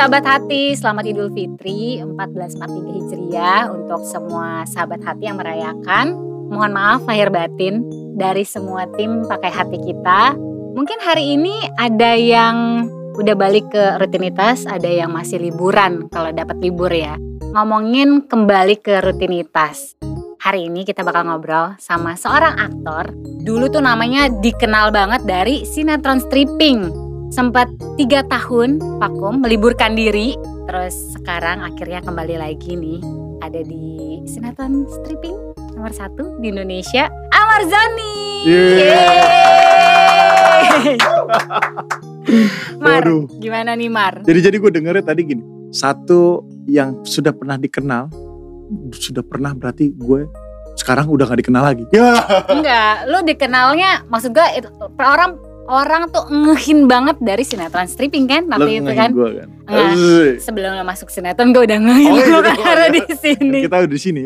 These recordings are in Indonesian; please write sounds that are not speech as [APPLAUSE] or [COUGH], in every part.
sahabat hati, selamat Idul Fitri 1443 Hijriah untuk semua sahabat hati yang merayakan. Mohon maaf lahir batin dari semua tim pakai hati kita. Mungkin hari ini ada yang udah balik ke rutinitas, ada yang masih liburan kalau dapat libur ya. Ngomongin kembali ke rutinitas. Hari ini kita bakal ngobrol sama seorang aktor. Dulu tuh namanya dikenal banget dari sinetron stripping sempat tiga tahun vakum meliburkan diri terus sekarang akhirnya kembali lagi nih ada di sinetron stripping nomor satu di Indonesia Amar Zani Mar Waduh. gimana nih Mar Jadi jadi gue dengernya tadi gini, satu yang sudah pernah dikenal, sudah pernah berarti gue sekarang udah gak dikenal lagi. Ya. enggak lu dikenalnya maksud gue itu, orang orang tuh ngehin banget dari sinetron stripping kan tapi itu kan gue kan. Asik. sebelum lo masuk sinetron gue udah ngehin Oh, lo karena iya. di sini Kita udah di sini.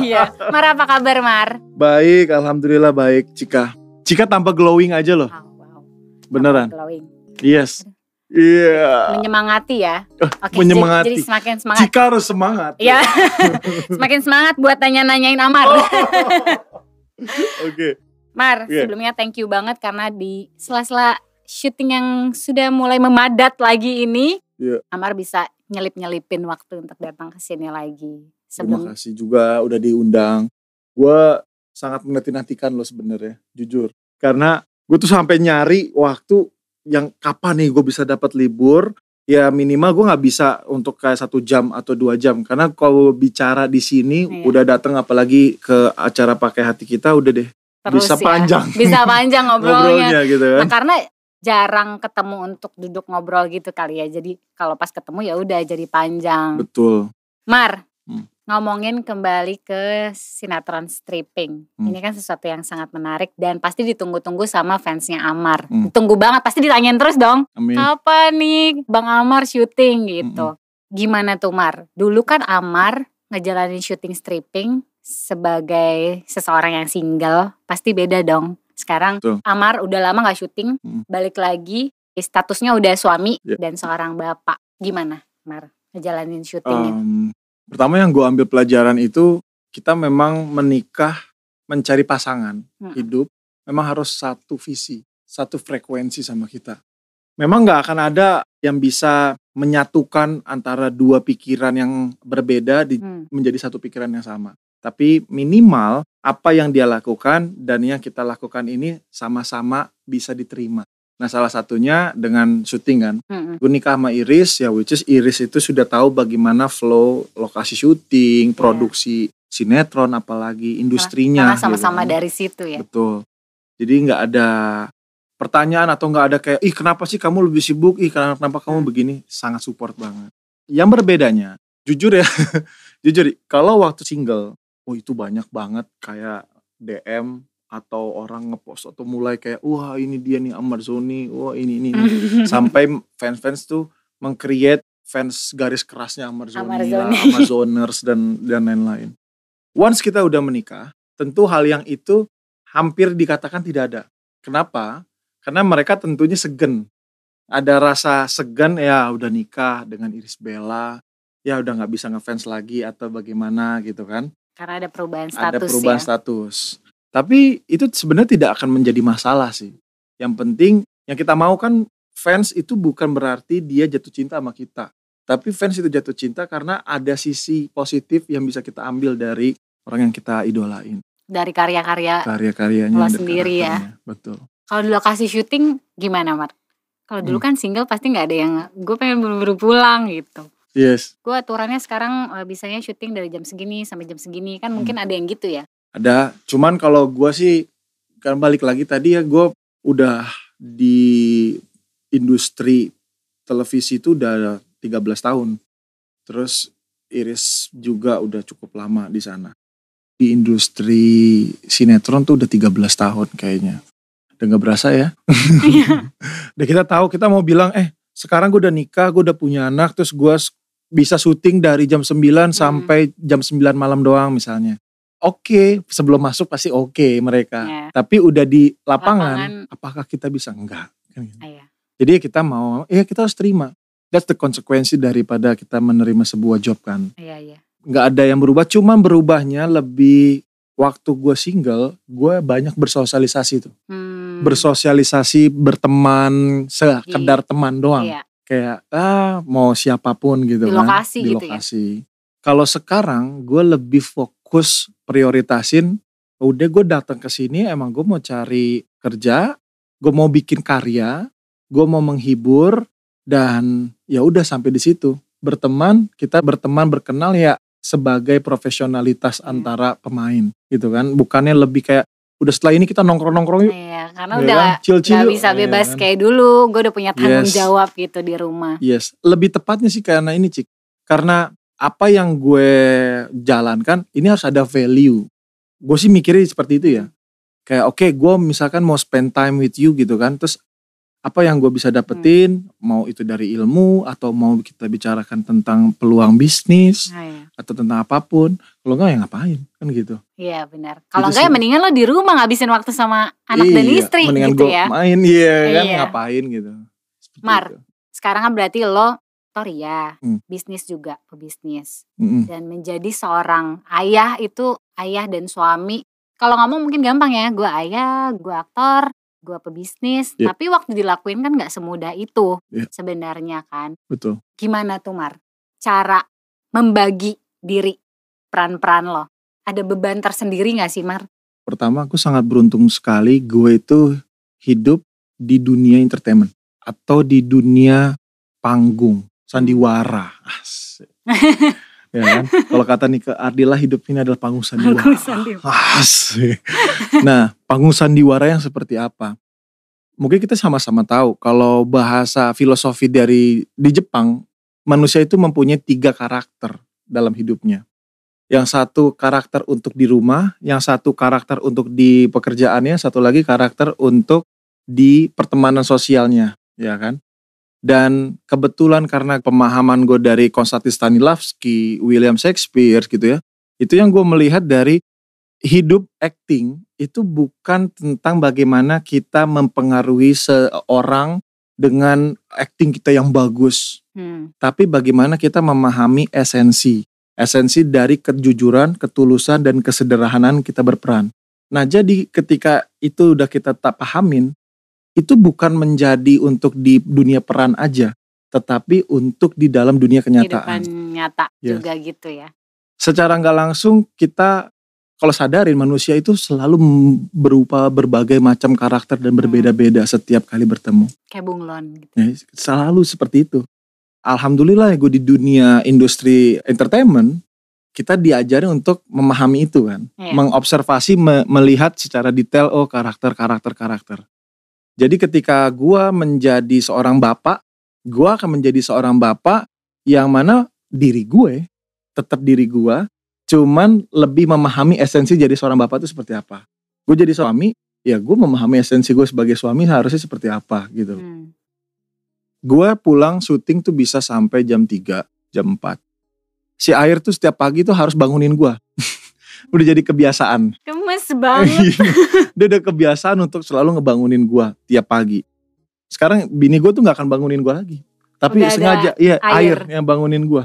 iya Mar apa kabar Mar baik, alhamdulillah baik. Cika, Cika tanpa glowing aja loh, Oh, wow. beneran. Glowing. Yes. Iya. Menyemangati ya. Eh, Oke, menyemangati. Jadi, jadi semakin semangat. Cika harus semangat. Iya. [LAUGHS] semakin semangat buat tanya-nanyain Amar. Oh. [LAUGHS] Oke. Mar, Iya. sebelumnya thank you banget karena di sela-sela syuting yang sudah mulai memadat lagi ini, Iya. Amar bisa nyelip-nyelipin waktu untuk datang ke sini lagi. Terima Sebelum kasih juga udah diundang. Gue sangat menanti-nantikan lo sebenarnya, jujur. Karena gue tuh sampai nyari waktu yang kapan nih gue bisa dapat libur. Ya minimal gue nggak bisa untuk kayak satu jam atau dua jam. Karena kalau bicara di sini Iya. udah datang apalagi ke acara pakai hati kita udah deh terus bisa ya, panjang. bisa panjang [LAUGHS] ngobrolnya. ngobrolnya gitu Nah, kan. karena jarang ketemu untuk duduk ngobrol gitu kali ya. Jadi kalau pas ketemu ya udah jadi panjang. Betul. Mar, Hmm. ngomongin kembali ke sinetron stripping. Hmm. Ini kan sesuatu yang sangat menarik dan pasti ditunggu-tunggu sama fansnya Amar. Hmm. Ditunggu banget, pasti ditanyain terus dong. Amin. Apa nih Bang Amar syuting gitu. Hmm. Gimana tuh Mar? Dulu kan Amar ngejalanin syuting stripping sebagai seseorang yang single, pasti beda dong. Sekarang Betul. Amar udah lama gak syuting, Hmm. balik lagi statusnya udah suami Ya. dan seorang bapak. Gimana Mar ngejalanin syutingnya? Em, pertama yang gue ambil pelajaran itu kita memang menikah mencari pasangan Hmm. hidup memang harus satu visi satu frekuensi sama kita memang nggak akan ada yang bisa menyatukan antara dua pikiran yang berbeda di- Hmm. menjadi satu pikiran yang sama tapi minimal apa yang dia lakukan dan yang kita lakukan ini sama-sama bisa diterima nah salah satunya dengan syuting kan Mm-mm. gue nikah sama Iris ya which is Iris itu sudah tahu bagaimana flow lokasi syuting, produksi sinetron apalagi industrinya Karena sama-sama gitu kan. dari situ ya. Betul. Jadi nggak ada pertanyaan atau nggak ada kayak ih kenapa sih kamu lebih sibuk, ih kenapa, kenapa kamu Hmm. begini? Sangat support banget. Yang berbedanya, jujur ya, [LAUGHS] jujur kalau waktu single, oh itu banyak banget kayak DM atau orang ngepost atau mulai kayak wah ini dia nih Amar Zoni, wah ini ini, ini [LAUGHS] sampai fans-fans tuh meng-create fans garis kerasnya Amar lah, Zoni. Amazoners dan dan lain-lain. Once kita udah menikah, tentu hal yang itu hampir dikatakan tidak ada. Kenapa? Karena mereka tentunya segen. Ada rasa segan ya udah nikah dengan Iris Bella, ya udah nggak bisa ngefans lagi atau bagaimana gitu kan Karena ada perubahan status ada perubahan ya. status. Tapi itu sebenarnya tidak akan menjadi masalah sih. Yang penting yang kita mau kan fans itu bukan berarti dia jatuh cinta sama kita. Tapi fans itu jatuh cinta karena ada sisi positif yang bisa kita ambil dari orang yang kita idolain. Dari karya-karya. Karya-karyanya Lo sendiri ya. Betul. Kalau di lokasi syuting gimana Mar? Kalau dulu Hmm. kan single pasti nggak ada yang gue pengen buru-buru pulang gitu. Yes. Gue aturannya sekarang eh, bisanya syuting dari jam segini sampai jam segini kan mungkin Hmm. ada yang gitu ya. Ada. Cuman kalau gua sih kan balik lagi tadi ya gue udah di industri televisi itu udah 13 tahun. Terus Iris juga udah cukup lama di sana. Di industri sinetron tuh udah 13 tahun kayaknya. Udah gak berasa ya. Iya. [LAUGHS] Udah kita tahu kita mau bilang eh sekarang gue udah nikah, gue udah punya anak, terus gue bisa syuting dari jam 9 sampai jam 9 malam doang misalnya. Oke, sebelum masuk pasti oke mereka. Ya. Tapi udah di lapangan, Lapangan. apakah kita bisa? Enggak. Kan gitu. Iya. Jadi kita mau, ya kita harus terima. that's the konsekuensi daripada kita menerima sebuah job kan Iya iya. nggak ada yang berubah cuman berubahnya lebih waktu gue single gue banyak bersosialisasi tuh Hmm. bersosialisasi berteman sekedar teman doang Iya. Kayak ah mau siapa pun gitu Di kan lokasi di gitu ya? lokasi kalau sekarang gue lebih fokus prioritasin udah gue datang ke sini emang gue mau cari kerja gue mau bikin karya gue mau menghibur dan ya udah sampai di situ berteman kita berteman berkenal ya sebagai profesionalitas Hmm. antara pemain gitu kan bukannya lebih kayak udah setelah ini kita nongkrong nongkrong yuk Iya, karena ya udah kan? Chill, chill yuk. bisa Iya bebas kan? kayak dulu. Gue udah punya tanggung Yes. jawab gitu di rumah. Yes, lebih tepatnya sih karena ini Cik. Karena apa yang gue jalankan ini harus ada value. Gue sih mikirnya seperti itu ya. Kayak oke gue misalkan mau spend time with you gitu kan. Terus apa yang gue bisa dapetin, mau itu dari ilmu atau mau kita bicarakan tentang peluang bisnis Nah, iya. atau tentang apa pun. Kalau enggak ya ngapain kan gitu. Iya benar. Kalau Gitu enggak ya mendingan lo di rumah ngabisin waktu sama anak dan Iya, istri mendingan gitu gue ya. main iya kan Iya. ngapain gitu. Seperti Mar. itu. Sekarang kan berarti lo aktor ya, Hmm. bisnis juga pebisnis Mm-mm. dan menjadi seorang ayah itu ayah dan suami. Kalau ngomong mungkin gampang ya, gue ayah, gue aktor, gue pebisnis. Iya. Tapi waktu dilakuin kan nggak semudah itu Iya. sebenarnya kan. Betul. Gimana tuh Mar? Cara membagi diri peran-peran lo. Ada beban tersendiri gak sih Mar? Pertama aku sangat beruntung sekali gue itu hidup di dunia entertainment atau di dunia panggung, sandiwara. Asik. [LAUGHS] ya kan? Kalau kata Nika Ardila hidup ini adalah panggung sandiwara. Panggung sandiwara. Asik. Nah, panggung sandiwara yang seperti apa? Mungkin kita sama-sama tahu kalau bahasa filosofi dari di Jepang, manusia itu mempunyai tiga karakter dalam hidupnya. Yang satu karakter untuk di rumah, yang satu karakter untuk di pekerjaannya, satu lagi karakter untuk di pertemanan sosialnya, ya kan? Dan kebetulan karena pemahaman gue dari Konstantin Stanislavski, William Shakespeare gitu ya, itu yang gue melihat dari hidup acting itu bukan tentang bagaimana kita mempengaruhi seorang dengan acting kita yang bagus, Hmm. tapi bagaimana kita memahami esensi, esensi dari kejujuran, ketulusan dan kesederhanaan kita berperan. Nah, jadi ketika itu udah kita tak pahamin, itu bukan menjadi untuk di dunia peran aja, tetapi untuk di dalam dunia Kehidupan kenyataan. nyata Yes. juga gitu ya. Secara nggak langsung kita kalau sadarin manusia itu selalu berupa berbagai macam karakter dan berbeda-beda setiap kali bertemu. Kayak bunglon gitu. Ya, selalu seperti itu. Alhamdulillah ya gue di dunia industri entertainment kita diajarin untuk memahami itu kan, Iya. mengobservasi, me- melihat secara detail oh karakter karakter karakter. Jadi ketika gue menjadi seorang bapak, gue akan menjadi seorang bapak yang mana diri gue tetap diri gue, cuman lebih memahami esensi jadi seorang bapak itu seperti apa. Gue jadi suami, ya gue memahami esensi gue sebagai suami harusnya seperti apa gitu Hmm. gue pulang syuting tuh bisa sampai jam 3, jam 4. Si air tuh setiap pagi tuh harus bangunin gue. [LAUGHS] udah jadi kebiasaan. Gemes banget. Dia udah kebiasaan untuk selalu ngebangunin gue tiap pagi. Sekarang bini gue tuh nggak akan bangunin gue lagi. Tapi Udah sengaja, iya air. air. yang bangunin gue.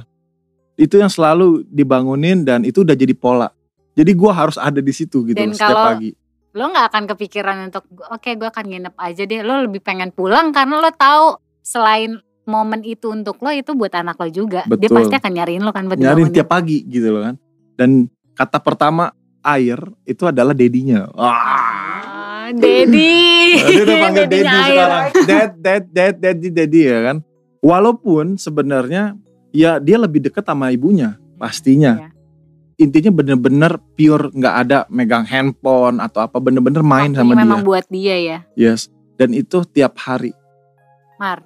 Itu yang selalu dibangunin dan itu udah jadi pola. Jadi gue harus ada di situ gitu Dan loh, setiap kalau- pagi. lo nggak akan kepikiran untuk oke gue akan nginep aja deh. Lo lebih pengen pulang karena lo tahu selain momen itu untuk lo itu buat anak lo juga. Dia Betul. pasti akan nyariin lo kan buat Nyariin tiap pagi gitu loh kan. Dan kata pertama air itu adalah dedinya. Ah, Daddy. Nah, Dia udah panggil Daddy air. sekarang. Dad, dad, dad, daddy, daddy ya kan. Walaupun sebenarnya ya dia lebih dekat sama ibunya pastinya. Iya. Intinya bener-bener pure nggak ada megang handphone atau apa bener-bener main sama dia. memang buat dia ya. Yes. Dan itu tiap hari. Mar,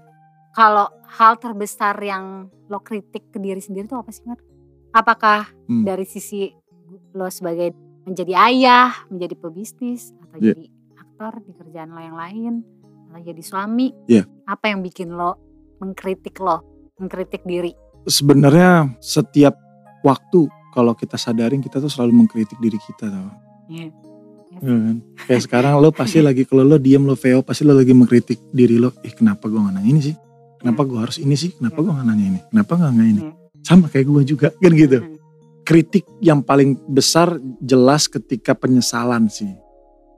kalau hal terbesar yang lo kritik ke diri sendiri itu apa sih Mar? Apakah Hmm. dari sisi lo sebagai menjadi ayah, menjadi pebisnis, atau Iya. jadi aktor di kerjaan lo yang lain, atau jadi suami? Iya. Apa yang bikin lo mengkritik lo, mengkritik diri? Sebenarnya setiap waktu kalau kita sadarin kita tuh selalu mengkritik diri kita tau. Iya. Iya kan? Kayak sekarang lo pasti lagi kalau lo diem lo VO pasti lo lagi mengkritik diri lo. Eh kenapa gue gak nanya ini sih? Kenapa gue harus ini sih? Kenapa gue nggak nanya ini? Kenapa nggak nggak ini? Hmm. Sama kayak gue juga kan gitu. Hmm. Kritik yang paling besar jelas ketika penyesalan sih.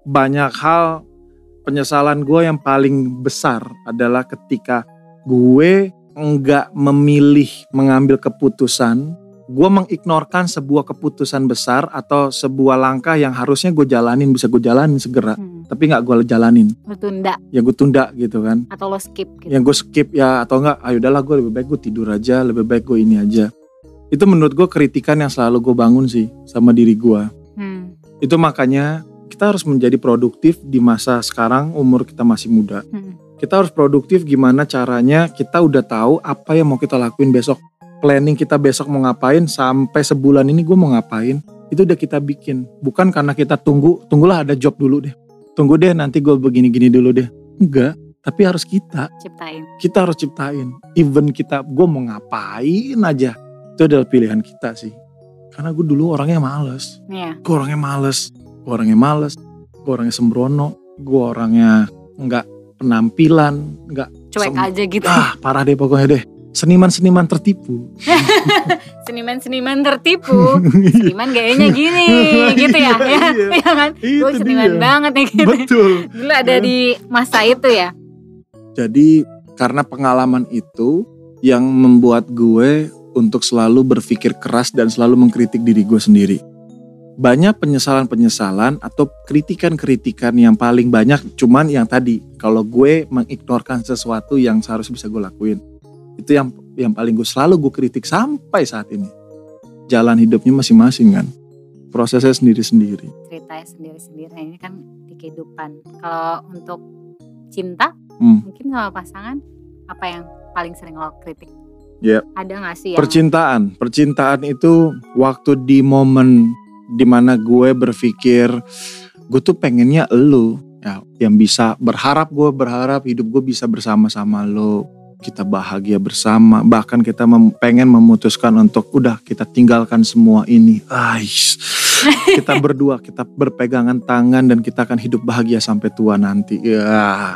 Banyak hal penyesalan gue yang paling besar adalah ketika gue enggak memilih mengambil keputusan, gue mengignorkan sebuah keputusan besar atau sebuah langkah yang harusnya gue jalanin bisa gue jalanin segera, Hmm. tapi nggak gue jalanin, Lu tunda ya gue tunda gitu kan. atau lo skip gitu. Yang gue skip ya atau enggak, ayo udahlah gue lebih baik gue tidur aja, lebih baik gue ini aja. Itu menurut gue kritikan yang selalu gue bangun sih sama diri gue. Hmm. Itu makanya kita harus menjadi produktif di masa sekarang umur kita masih muda. Hmm. Kita harus produktif gimana caranya kita udah tahu apa yang mau kita lakuin besok. Planning kita besok mau ngapain sampai sebulan ini gue mau ngapain. Itu udah kita bikin. Bukan karena kita tunggu, tunggulah ada job dulu deh. Tunggu deh nanti gue begini-gini dulu deh. Enggak, tapi harus kita. Ciptain. Kita harus ciptain. Even kita, gue mau ngapain aja. Itu adalah pilihan kita sih. Karena gue dulu orangnya males Iya. gue orangnya males gue orangnya males gue orangnya sembrono gue orangnya nggak penampilan nggak Cuek Sem- aja gitu. ah parah deh pokoknya deh seniman-seniman tertipu [LAUGHS] Seniman-seniman tertipu. Seniman gayanya gini [LAUGHS] gitu ya. Iya, ya, [LAUGHS] iya. Iya kan? Gue seniman dia. banget nih gitu. betul Dulu ada di masa itu ya. jadi karena pengalaman itu yang membuat gue untuk selalu berpikir keras dan selalu mengkritik diri gue sendiri banyak penyesalan-penyesalan atau kritikan-kritikan yang paling banyak cuman yang tadi kalau gue mengignorkan sesuatu yang seharusnya bisa gue lakuin itu yang yang paling gue selalu gue kritik sampai saat ini jalan hidupnya masing-masing kan prosesnya sendiri-sendiri Ceritanya sendiri-sendiri. Nah, ini kan di kehidupan. Kalau untuk cinta, Hmm. mungkin sama pasangan, apa yang paling sering lo kritik? Yep. Ada gak sih yang percintaan. Percintaan itu waktu di momen di mana gue berpikir gue tuh pengennya elu. Ya yang bisa berharap gue berharap hidup gue bisa bersama-sama lo. Kita bahagia bersama. Bahkan kita mem- pengen memutuskan untuk udah kita tinggalkan semua ini. Ais, [LAUGHS] kita berdua kita berpegangan tangan dan kita akan hidup bahagia sampai tua nanti. Ya.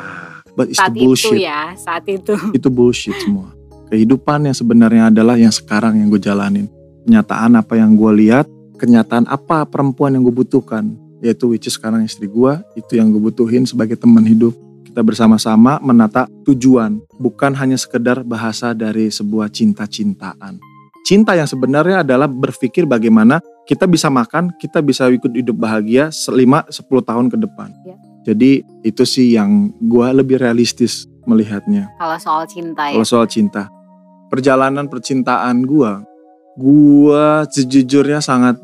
But it's saat the itu bullshit. ya, saat itu. itu bullshit semua. Kehidupan yang sebenarnya adalah yang sekarang yang gue jalanin. Kenyataan apa yang gue lihat, kenyataan apa perempuan yang gue butuhkan. Yaitu which is sekarang istri gue, itu yang gue butuhin sebagai teman hidup. Kita bersama-sama menata tujuan, bukan hanya sekedar bahasa dari sebuah cinta-cintaan. Cinta yang sebenarnya adalah berpikir bagaimana kita bisa makan, kita bisa ikut hidup bahagia selima 10 tahun ke depan. Ya. Jadi itu sih yang gue lebih realistis melihatnya. Kalau soal cinta ya. Kalau soal cinta, perjalanan percintaan gua, gua sejujurnya sangat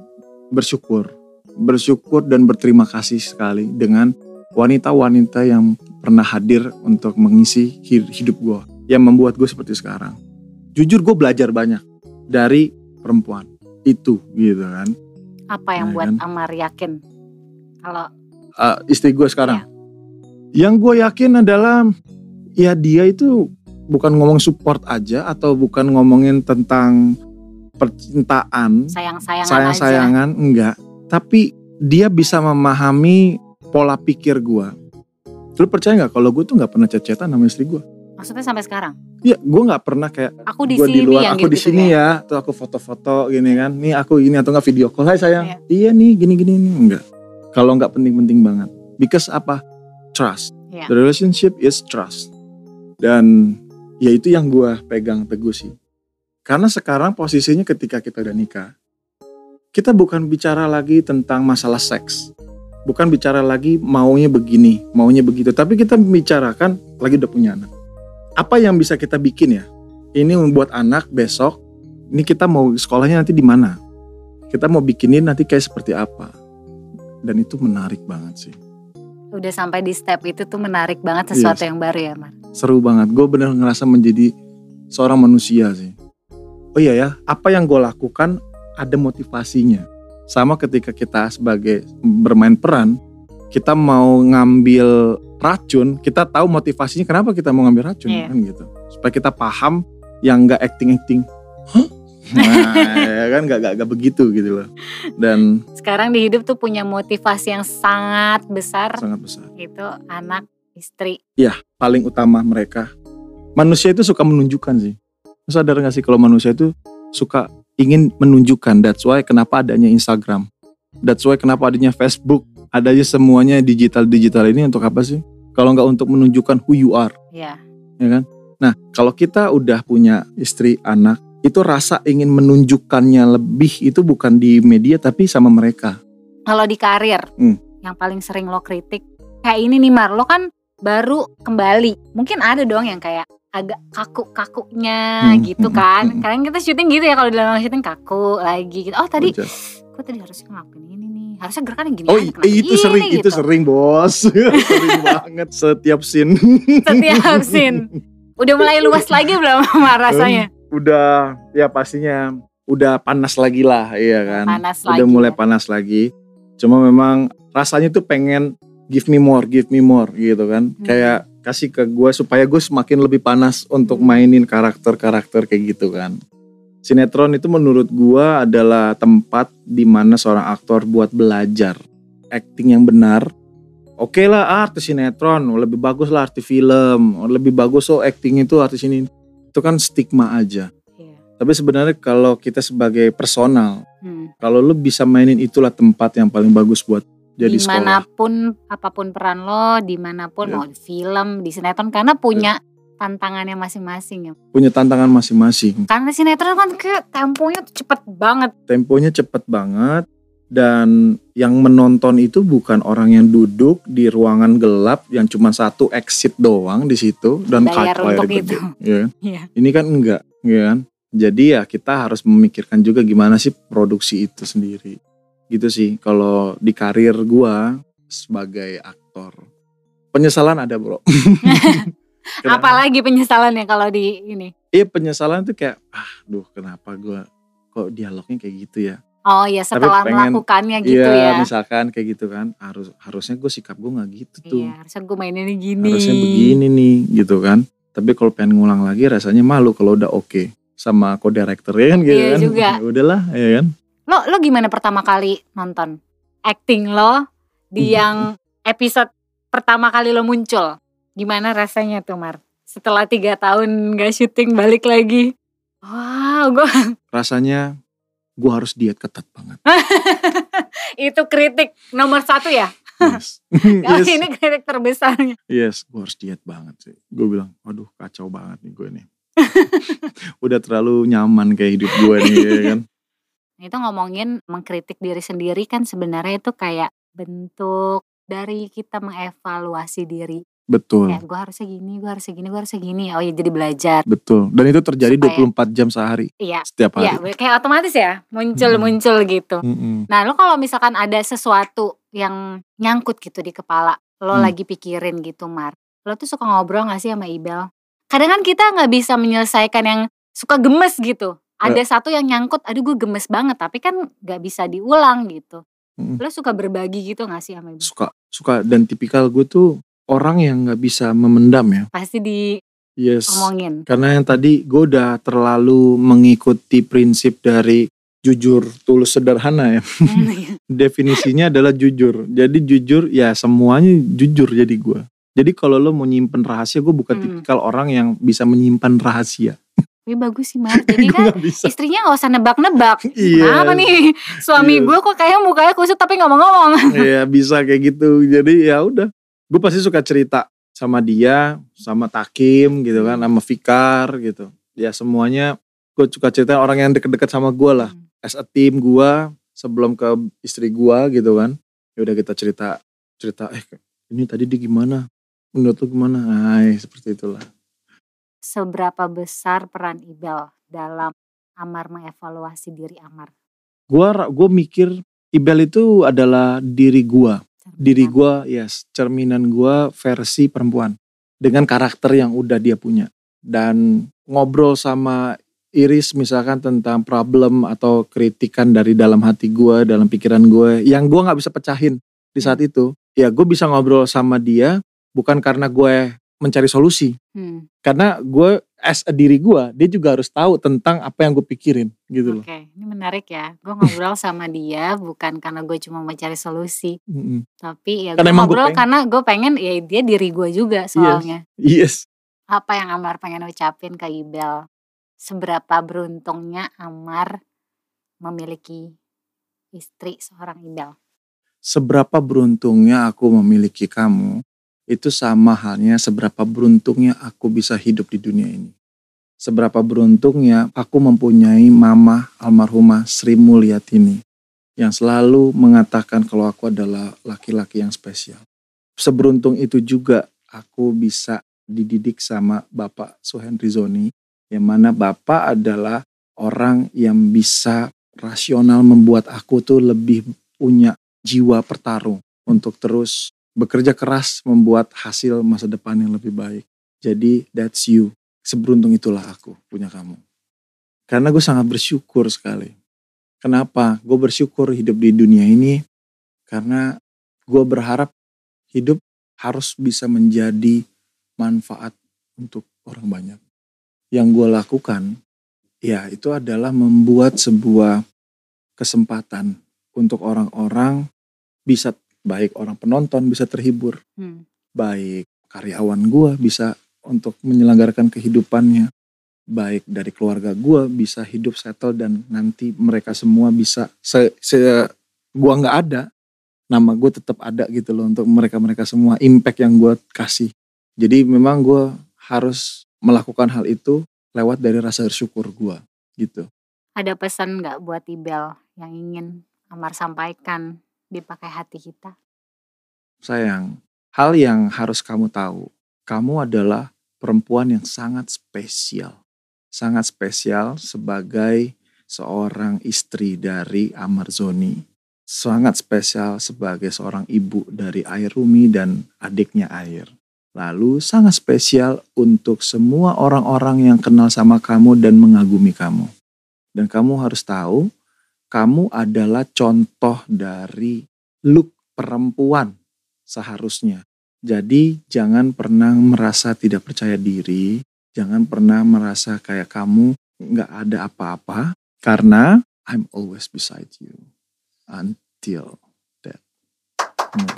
bersyukur, bersyukur dan berterima kasih sekali dengan wanita-wanita yang pernah hadir untuk mengisi hi- hidup gua, yang membuat gue seperti sekarang. Jujur gue belajar banyak dari perempuan itu, gitu kan. Apa yang Ya buat kan? Amar yakin? Kalau Uh, istri gue sekarang. Yang gue yakin adalah ya dia itu bukan ngomong support aja atau bukan ngomongin tentang percintaan, sayang-sayangan aja. sayang-sayangan enggak, tapi dia bisa memahami pola pikir gue. Lu percaya nggak kalau gue tuh nggak pernah cecetan sama istri gue? Maksudnya sampai sekarang? Iya, gue nggak pernah kayak Aku di sini di luar, yang aku di gitu-gitu sini ya. ya, tuh aku foto-foto gini kan, nih aku ini atau nggak video call, hai sayang, Iya. iya nih gini-gini nih, enggak. Kalau nggak penting-penting banget, because apa? Trust. Iya. The relationship is trust. Dan ya itu yang gue pegang teguh sih. Karena sekarang posisinya ketika kita udah nikah, kita bukan bicara lagi tentang masalah seks. Bukan bicara lagi maunya begini, maunya begitu. Tapi kita membicarakan lagi udah punya anak. Apa yang bisa kita bikin ya? Ini membuat anak besok, ini kita mau sekolahnya nanti di mana? Kita mau bikinin nanti kayak seperti apa? Dan itu menarik banget sih. Udah sampai di step itu tuh menarik banget sesuatu Yes. yang baru ya, Mar. Seru banget. Gue bener ngerasa menjadi seorang manusia sih. Oh iya ya, apa yang gue lakukan ada motivasinya. Sama ketika kita sebagai bermain peran, kita mau ngambil racun, kita tahu motivasinya kenapa kita mau ngambil racun Iya. kan gitu. Supaya kita paham yang nggak acting-acting. Hah? Nah, [LAUGHS] ya kan nggak nggak nggak begitu gitu loh. Dan Sekarang di hidup tuh punya motivasi yang sangat besar. sangat besar. Itu anak, istri. paling utama mereka manusia itu suka menunjukkan sih. Sadar gak sih kalau manusia itu suka ingin menunjukkan. That's why kenapa adanya Instagram. That's why kenapa adanya Facebook. Adanya semuanya digital-digital ini untuk apa sih? Kalau nggak untuk menunjukkan who you are, Iya. ya kan? Nah, kalau kita udah punya istri, anak, itu rasa ingin menunjukkannya lebih itu bukan di media tapi sama mereka. Kalau di karir, Hmm. yang paling sering lo kritik kayak ini nih Mar, lo kan baru kembali. Mungkin ada dong yang kayak agak kaku-kakunya Hmm, gitu hmm, kan. hmm. Kadang kita syuting gitu ya kalau di dalam syuting kaku lagi gitu. Oh tadi, gue tadi harusnya ngelakuin ini nih. Harusnya gerakannya gini Oh aja, itu gini sering, itu gitu. sering bos, [LAUGHS] sering banget setiap scene. Setiap scene. Udah mulai luas lagi belum [LAUGHS] rasanya? udah ya pastinya udah panas lagi lah iya kan Panas udah lagi mulai ya. panas lagi cuma memang rasanya tuh pengen give me more give me more gitu kan Hmm. kayak kasih ke gue supaya gue semakin lebih panas untuk Hmm. mainin karakter-karakter kayak gitu kan sinetron itu menurut gue adalah tempat di mana seorang aktor buat belajar acting yang benar Oke lah ah, artis sinetron lebih bagus lah artis film lebih bagus oh acting itu artis ini itu kan stigma aja Iya. tapi sebenarnya kalau kita sebagai personal, Hmm. kalau lu bisa mainin itulah tempat yang paling bagus buat jadi sekolah. di mana pun apa pun peran lo, di mana pun Iya. mau di film, di sinetron karena punya tantangannya masing-masing ya. Punya tantangan masing-masing. Karena sinetron kan kayak temponya tuh cepet banget. Temponya cepet banget dan yang menonton itu bukan orang yang duduk di ruangan gelap yang cuma satu exit doang di situ dan Bayar kaca untuk gede. itu. ya kan? Iya. Ini kan enggak, ya kan? Jadi ya kita harus memikirkan juga gimana sih produksi itu sendiri. Gitu sih kalau di karir gua sebagai aktor. Penyesalan ada, Bro. [LAUGHS] Apalagi penyesalannya kalau di ini. Iya, penyesalan tuh kayak ah, duh kenapa gua kok dialognya kayak gitu ya? Oh ya setelah pengen- melakukannya gitu Iya, ya. misalkan kayak gitu kan. Harus harusnya gue sikap gue nggak gitu tuh. Iya, harusnya gue maininnya gini. Harusnya begini nih, gitu kan. Tapi kalau pengen ngulang lagi rasanya malu kalau udah oke sama co-director ya kan gitu Iya kan. juga. Ya [LAUGHS] udahlah, ya kan. Lo lo gimana pertama kali nonton acting lo di Hmm. yang episode pertama kali lo muncul? Gimana rasanya tuh Mar? Setelah tiga tahun gak syuting balik lagi. Wow, gue [LAUGHS] rasanya gue harus diet ketat banget. [LAUGHS] itu kritik nomor satu ya. Yes, Kali [LAUGHS] yes, ini kritik terbesarnya. yes gue harus diet banget sih. Gue bilang, waduh kacau banget nih gue nih. Udah terlalu nyaman kayak hidup gue nih ya kan. Itu ngomongin mengkritik diri sendiri kan sebenarnya itu kayak bentuk dari kita mengevaluasi diri. Betul, Kayak gue harusnya gini, gue harusnya gini, gue harusnya gini. Oh ya jadi belajar. betul. Dan itu terjadi Supaya- 24 jam sehari, Iya, setiap iya hari. kayak otomatis ya muncul-muncul gitu. Mm-mm. Nah lo kalau misalkan ada sesuatu yang nyangkut gitu di kepala, lo Hmm. lagi pikirin gitu Mar. Lo tuh suka ngobrol gak sih sama Ibel? Kadang kan kita gak bisa menyelesaikan yang suka gemes gitu. Ada Ya. satu yang nyangkut, aduh gue gemes banget, tapi kan gak bisa diulang gitu. Mm-mm. Lo suka berbagi gitu gak sih sama Ibel? Suka, suka. Dan tipikal gue tuh orang yang nggak bisa memendam ya. Pasti Yes. diomongin. Karena yang tadi gue udah terlalu mengikuti prinsip dari jujur, tulus, sederhana ya. [LAUGHS] Definisinya adalah jujur. Jadi jujur ya semuanya jujur jadi gue. Jadi kalau lo mau nyimpen rahasia, gue bukan Hmm. tipikal orang yang bisa menyimpan rahasia. Tapi bagus sih Mar, jadi [LAUGHS] kan gak bisa. istrinya gak usah nebak-nebak. [LAUGHS] Iya. Kenapa nih suami Yes. gue kok kayak mukanya kusut tapi ngomong-ngomong. [LAUGHS] Iya bisa kayak gitu. Jadi ya udah. Gue pasti suka cerita sama dia, sama Takim gitu kan, sama Fikar gitu. Ya semuanya gue suka cerita orang yang deket-deket sama gue lah. As a team gue sebelum ke istri gue gitu kan. Ya udah kita cerita cerita eh ini tadi dia gimana? Menurut lu gimana? Ay, seperti itulah. Seberapa besar peran Ibel dalam Amar mengevaluasi diri Amar? Gua gue mikir Ibel itu adalah diri gua. Diri gua yes, cerminan gua versi perempuan dengan karakter yang udah dia punya. Dan ngobrol sama Iris misalkan tentang problem atau kritikan dari dalam hati gua, dalam pikiran gue yang gua nggak bisa pecahin di saat itu. Ya gue bisa ngobrol sama dia bukan karena gue mencari solusi, Hmm, karena gue as a diri gue dia juga harus tahu tentang apa yang gue pikirin gitu loh. Oke, ini menarik ya. Gue ngobrol sama dia bukan karena gue cuma mencari solusi, Mm-mm. tapi ya gue ngobrol pengen. karena gue pengen ya dia diri gue juga soalnya. Yes. Apa yang Amar pengen ucapin ke Ibel? Seberapa beruntungnya Amar memiliki istri seorang Ibel? Seberapa beruntungnya aku memiliki kamu, itu sama halnya seberapa beruntungnya aku bisa hidup di dunia ini. Seberapa beruntungnya aku mempunyai mama almarhumah Sri Mulyatini yang selalu mengatakan kalau aku adalah laki-laki yang spesial. Seberuntung itu juga aku bisa dididik sama Bapak Suhendri Zoni, yang mana Bapak adalah orang yang bisa rasional membuat aku tuh lebih punya jiwa pertarung untuk terus bekerja keras membuat hasil masa depan yang lebih baik. Jadi that's you. Seberuntung itulah aku punya kamu. Karena gue sangat bersyukur sekali. Kenapa? Gue bersyukur hidup di dunia ini karena gue berharap hidup harus bisa menjadi manfaat untuk orang banyak. Yang gue lakukan, ya itu adalah membuat sebuah kesempatan untuk orang-orang bisa baik orang penonton bisa terhibur, hmm. baik karyawan gue bisa untuk menyelenggarakan kehidupannya, baik dari keluarga gue bisa hidup settle dan nanti mereka semua bisa se, se gue nggak ada, nama gue tetap ada gitu loh untuk mereka mereka semua impact yang gue kasih. Jadi memang gue harus melakukan hal itu lewat dari rasa bersyukur gue gitu. Ada pesan nggak buat Ibel yang ingin Amar sampaikan dipakai hati kita? Sayang, hal yang harus kamu tahu, kamu adalah perempuan yang sangat spesial. Sangat spesial sebagai seorang istri dari Amar Zoni. Sangat spesial sebagai seorang ibu dari Air Rumi dan adiknya Air. Lalu sangat spesial untuk semua orang-orang yang kenal sama kamu dan mengagumi kamu. Dan kamu harus tahu, kamu adalah contoh dari look perempuan seharusnya. Jadi jangan pernah merasa tidak percaya diri, jangan pernah merasa kayak kamu nggak ada apa-apa, karena I'm always beside you until death. Hmm.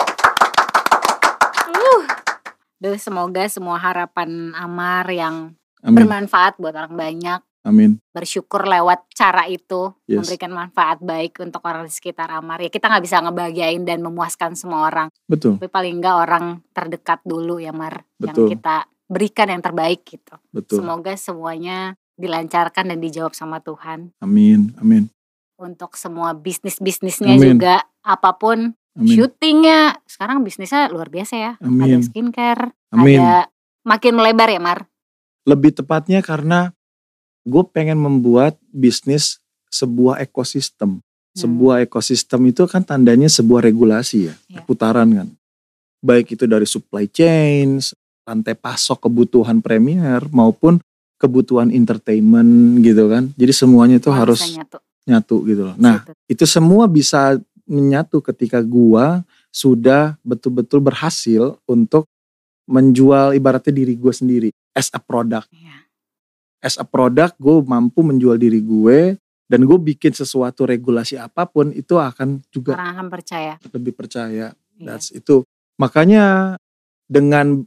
Duh, semoga semua harapan Amar yang Amin. bermanfaat buat orang banyak. Amin. Bersyukur lewat cara itu yes. memberikan manfaat baik untuk orang di sekitar Amar. Ya kita nggak bisa ngebahagiain dan memuaskan semua orang. Betul. Tapi paling nggak orang terdekat dulu ya Mar. Betul. Yang kita berikan yang terbaik gitu. Betul. Semoga semuanya dilancarkan dan dijawab sama Tuhan. Amin. Amin. Untuk semua bisnis-bisnisnya juga apa pun Amin. Syutingnya sekarang bisnisnya luar biasa ya. Amin. Ada skincare, Amin. ada makin melebar ya Mar. Lebih tepatnya karena gue pengen membuat bisnis sebuah ekosistem. Hmm. Sebuah ekosistem itu kan tandanya sebuah regulasi ya, ya. putaran kan. Baik itu dari supply chain, rantai pasok kebutuhan premier maupun kebutuhan entertainment gitu kan. Jadi semuanya itu harus nyatu. nyatu gitu loh. Nah, itu semua bisa menyatu ketika gua sudah betul-betul berhasil untuk menjual ibaratnya diri gue sendiri as a product. Yeah. As a product gue mampu menjual diri gue dan gue bikin sesuatu regulasi apa pun itu akan juga orang akan percaya. Lebih percaya. Yeah. That's itu. Makanya dengan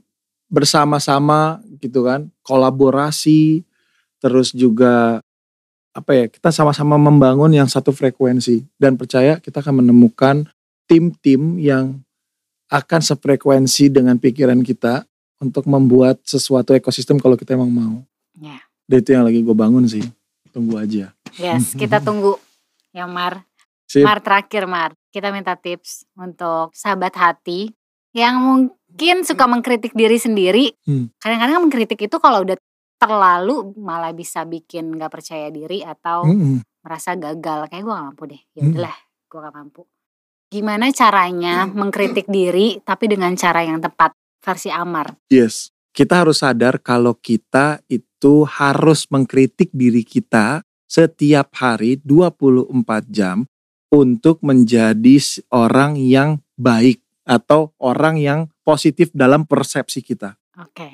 bersama-sama gitu kan, kolaborasi terus juga apa ya kita sama-sama membangun yang satu frekuensi dan percaya kita akan menemukan tim-tim yang akan sefrekuensi dengan pikiran kita untuk membuat sesuatu ekosistem kalau kita emang mau. Ya. Itu yang lagi gue bangun sih. Tunggu aja. Yes, kita [LAUGHS] tunggu. Ya Mar. Sip. Mar terakhir Mar. Kita minta tips untuk sahabat hati yang mungkin suka mengkritik diri sendiri. Hmm. Kadang-kadang hmm. mengkritik itu kalau udah terlalu malah bisa bikin nggak percaya diri atau mm -hmm. merasa gagal kayak gue gak mampu deh ya udahlah mm. gue gak mampu gimana caranya mm. mengkritik diri tapi dengan cara yang tepat versi Amar yes kita harus sadar kalau kita itu harus mengkritik diri kita setiap hari 24 jam untuk menjadi orang yang baik atau orang yang positif dalam persepsi kita. Oke. Okay.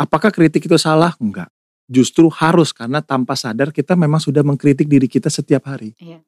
Apakah kritik itu salah? Enggak. Justru harus karena tanpa sadar kita memang sudah mengkritik diri kita setiap hari. Iya.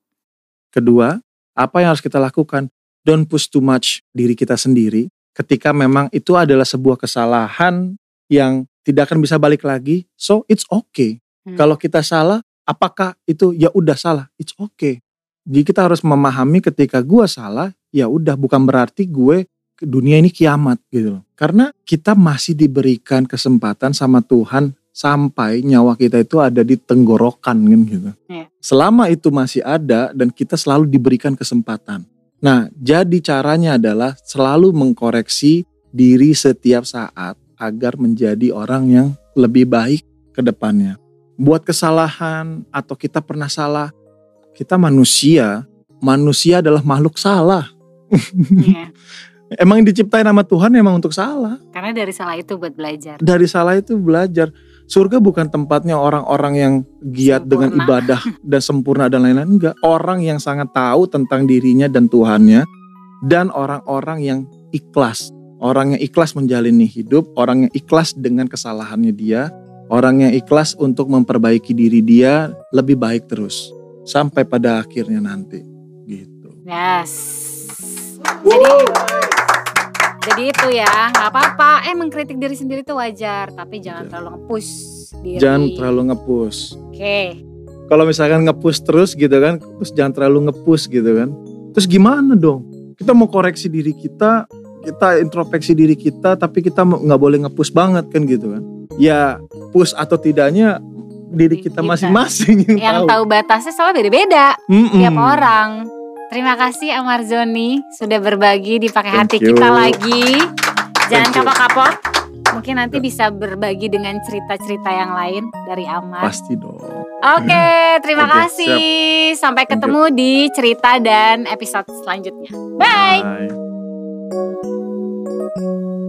Kedua, apa yang harus kita lakukan? Don't push too much diri kita sendiri ketika memang itu adalah sebuah kesalahan yang tidak akan bisa balik lagi. So it's okay. Hmm. Kalau kita salah, apakah itu ya udah salah? It's okay. Jadi kita harus memahami ketika gua salah, ya udah bukan berarti gue dunia ini kiamat gitu loh. Karena kita masih diberikan kesempatan sama Tuhan sampai nyawa kita itu ada di tenggorokan kan gitu. Iya. Selama itu masih ada dan kita selalu diberikan kesempatan. Nah, jadi caranya adalah selalu mengkoreksi diri setiap saat agar menjadi orang yang lebih baik ke depannya. Buat kesalahan atau kita pernah salah, kita manusia, manusia adalah makhluk salah. Iya. [LAUGHS] Emang diciptain sama Tuhan emang untuk salah. Karena dari salah itu buat belajar. Dari salah itu belajar. Surga bukan tempatnya orang-orang yang giat dengan Sempurna. ibadah dan sempurna dan lain-lain. Enggak. Orang yang sangat tahu tentang dirinya dan Tuhannya. Dan orang-orang yang ikhlas. Orang yang ikhlas menjalani hidup. Orang yang ikhlas dengan kesalahannya dia. Orang yang ikhlas untuk memperbaiki diri dia lebih baik terus. Sampai pada akhirnya nanti. Gitu. Yes. Jadi jadi itu ya, nggak apa-apa. Eh mengkritik diri sendiri itu wajar, tapi jangan terlalu nge-push diri. Jangan terlalu nge-push. Oke. kalau misalkan nge-push terus gitu kan, terus jangan terlalu nge-push gitu kan. Terus gimana dong? Kita mau koreksi diri kita, kita introspeksi diri kita, tapi kita nggak boleh nge-push banget kan gitu kan. Ya push atau tidaknya diri kita masing-masing yang, Yang tahu. tahu batasnya soalnya beda-beda Mm-mm. tiap orang. Terima kasih Amar Zoni sudah berbagi di pakai hati you. kita lagi. Jangan kapok-kapok. Mungkin nanti bisa berbagi dengan cerita-cerita yang lain dari Amar. Pasti dong. Oke, [LAUGHS] terima Oke, kasih. Sampai Thank you. ketemu di cerita dan episode selanjutnya. Bye. Bye. Thank you.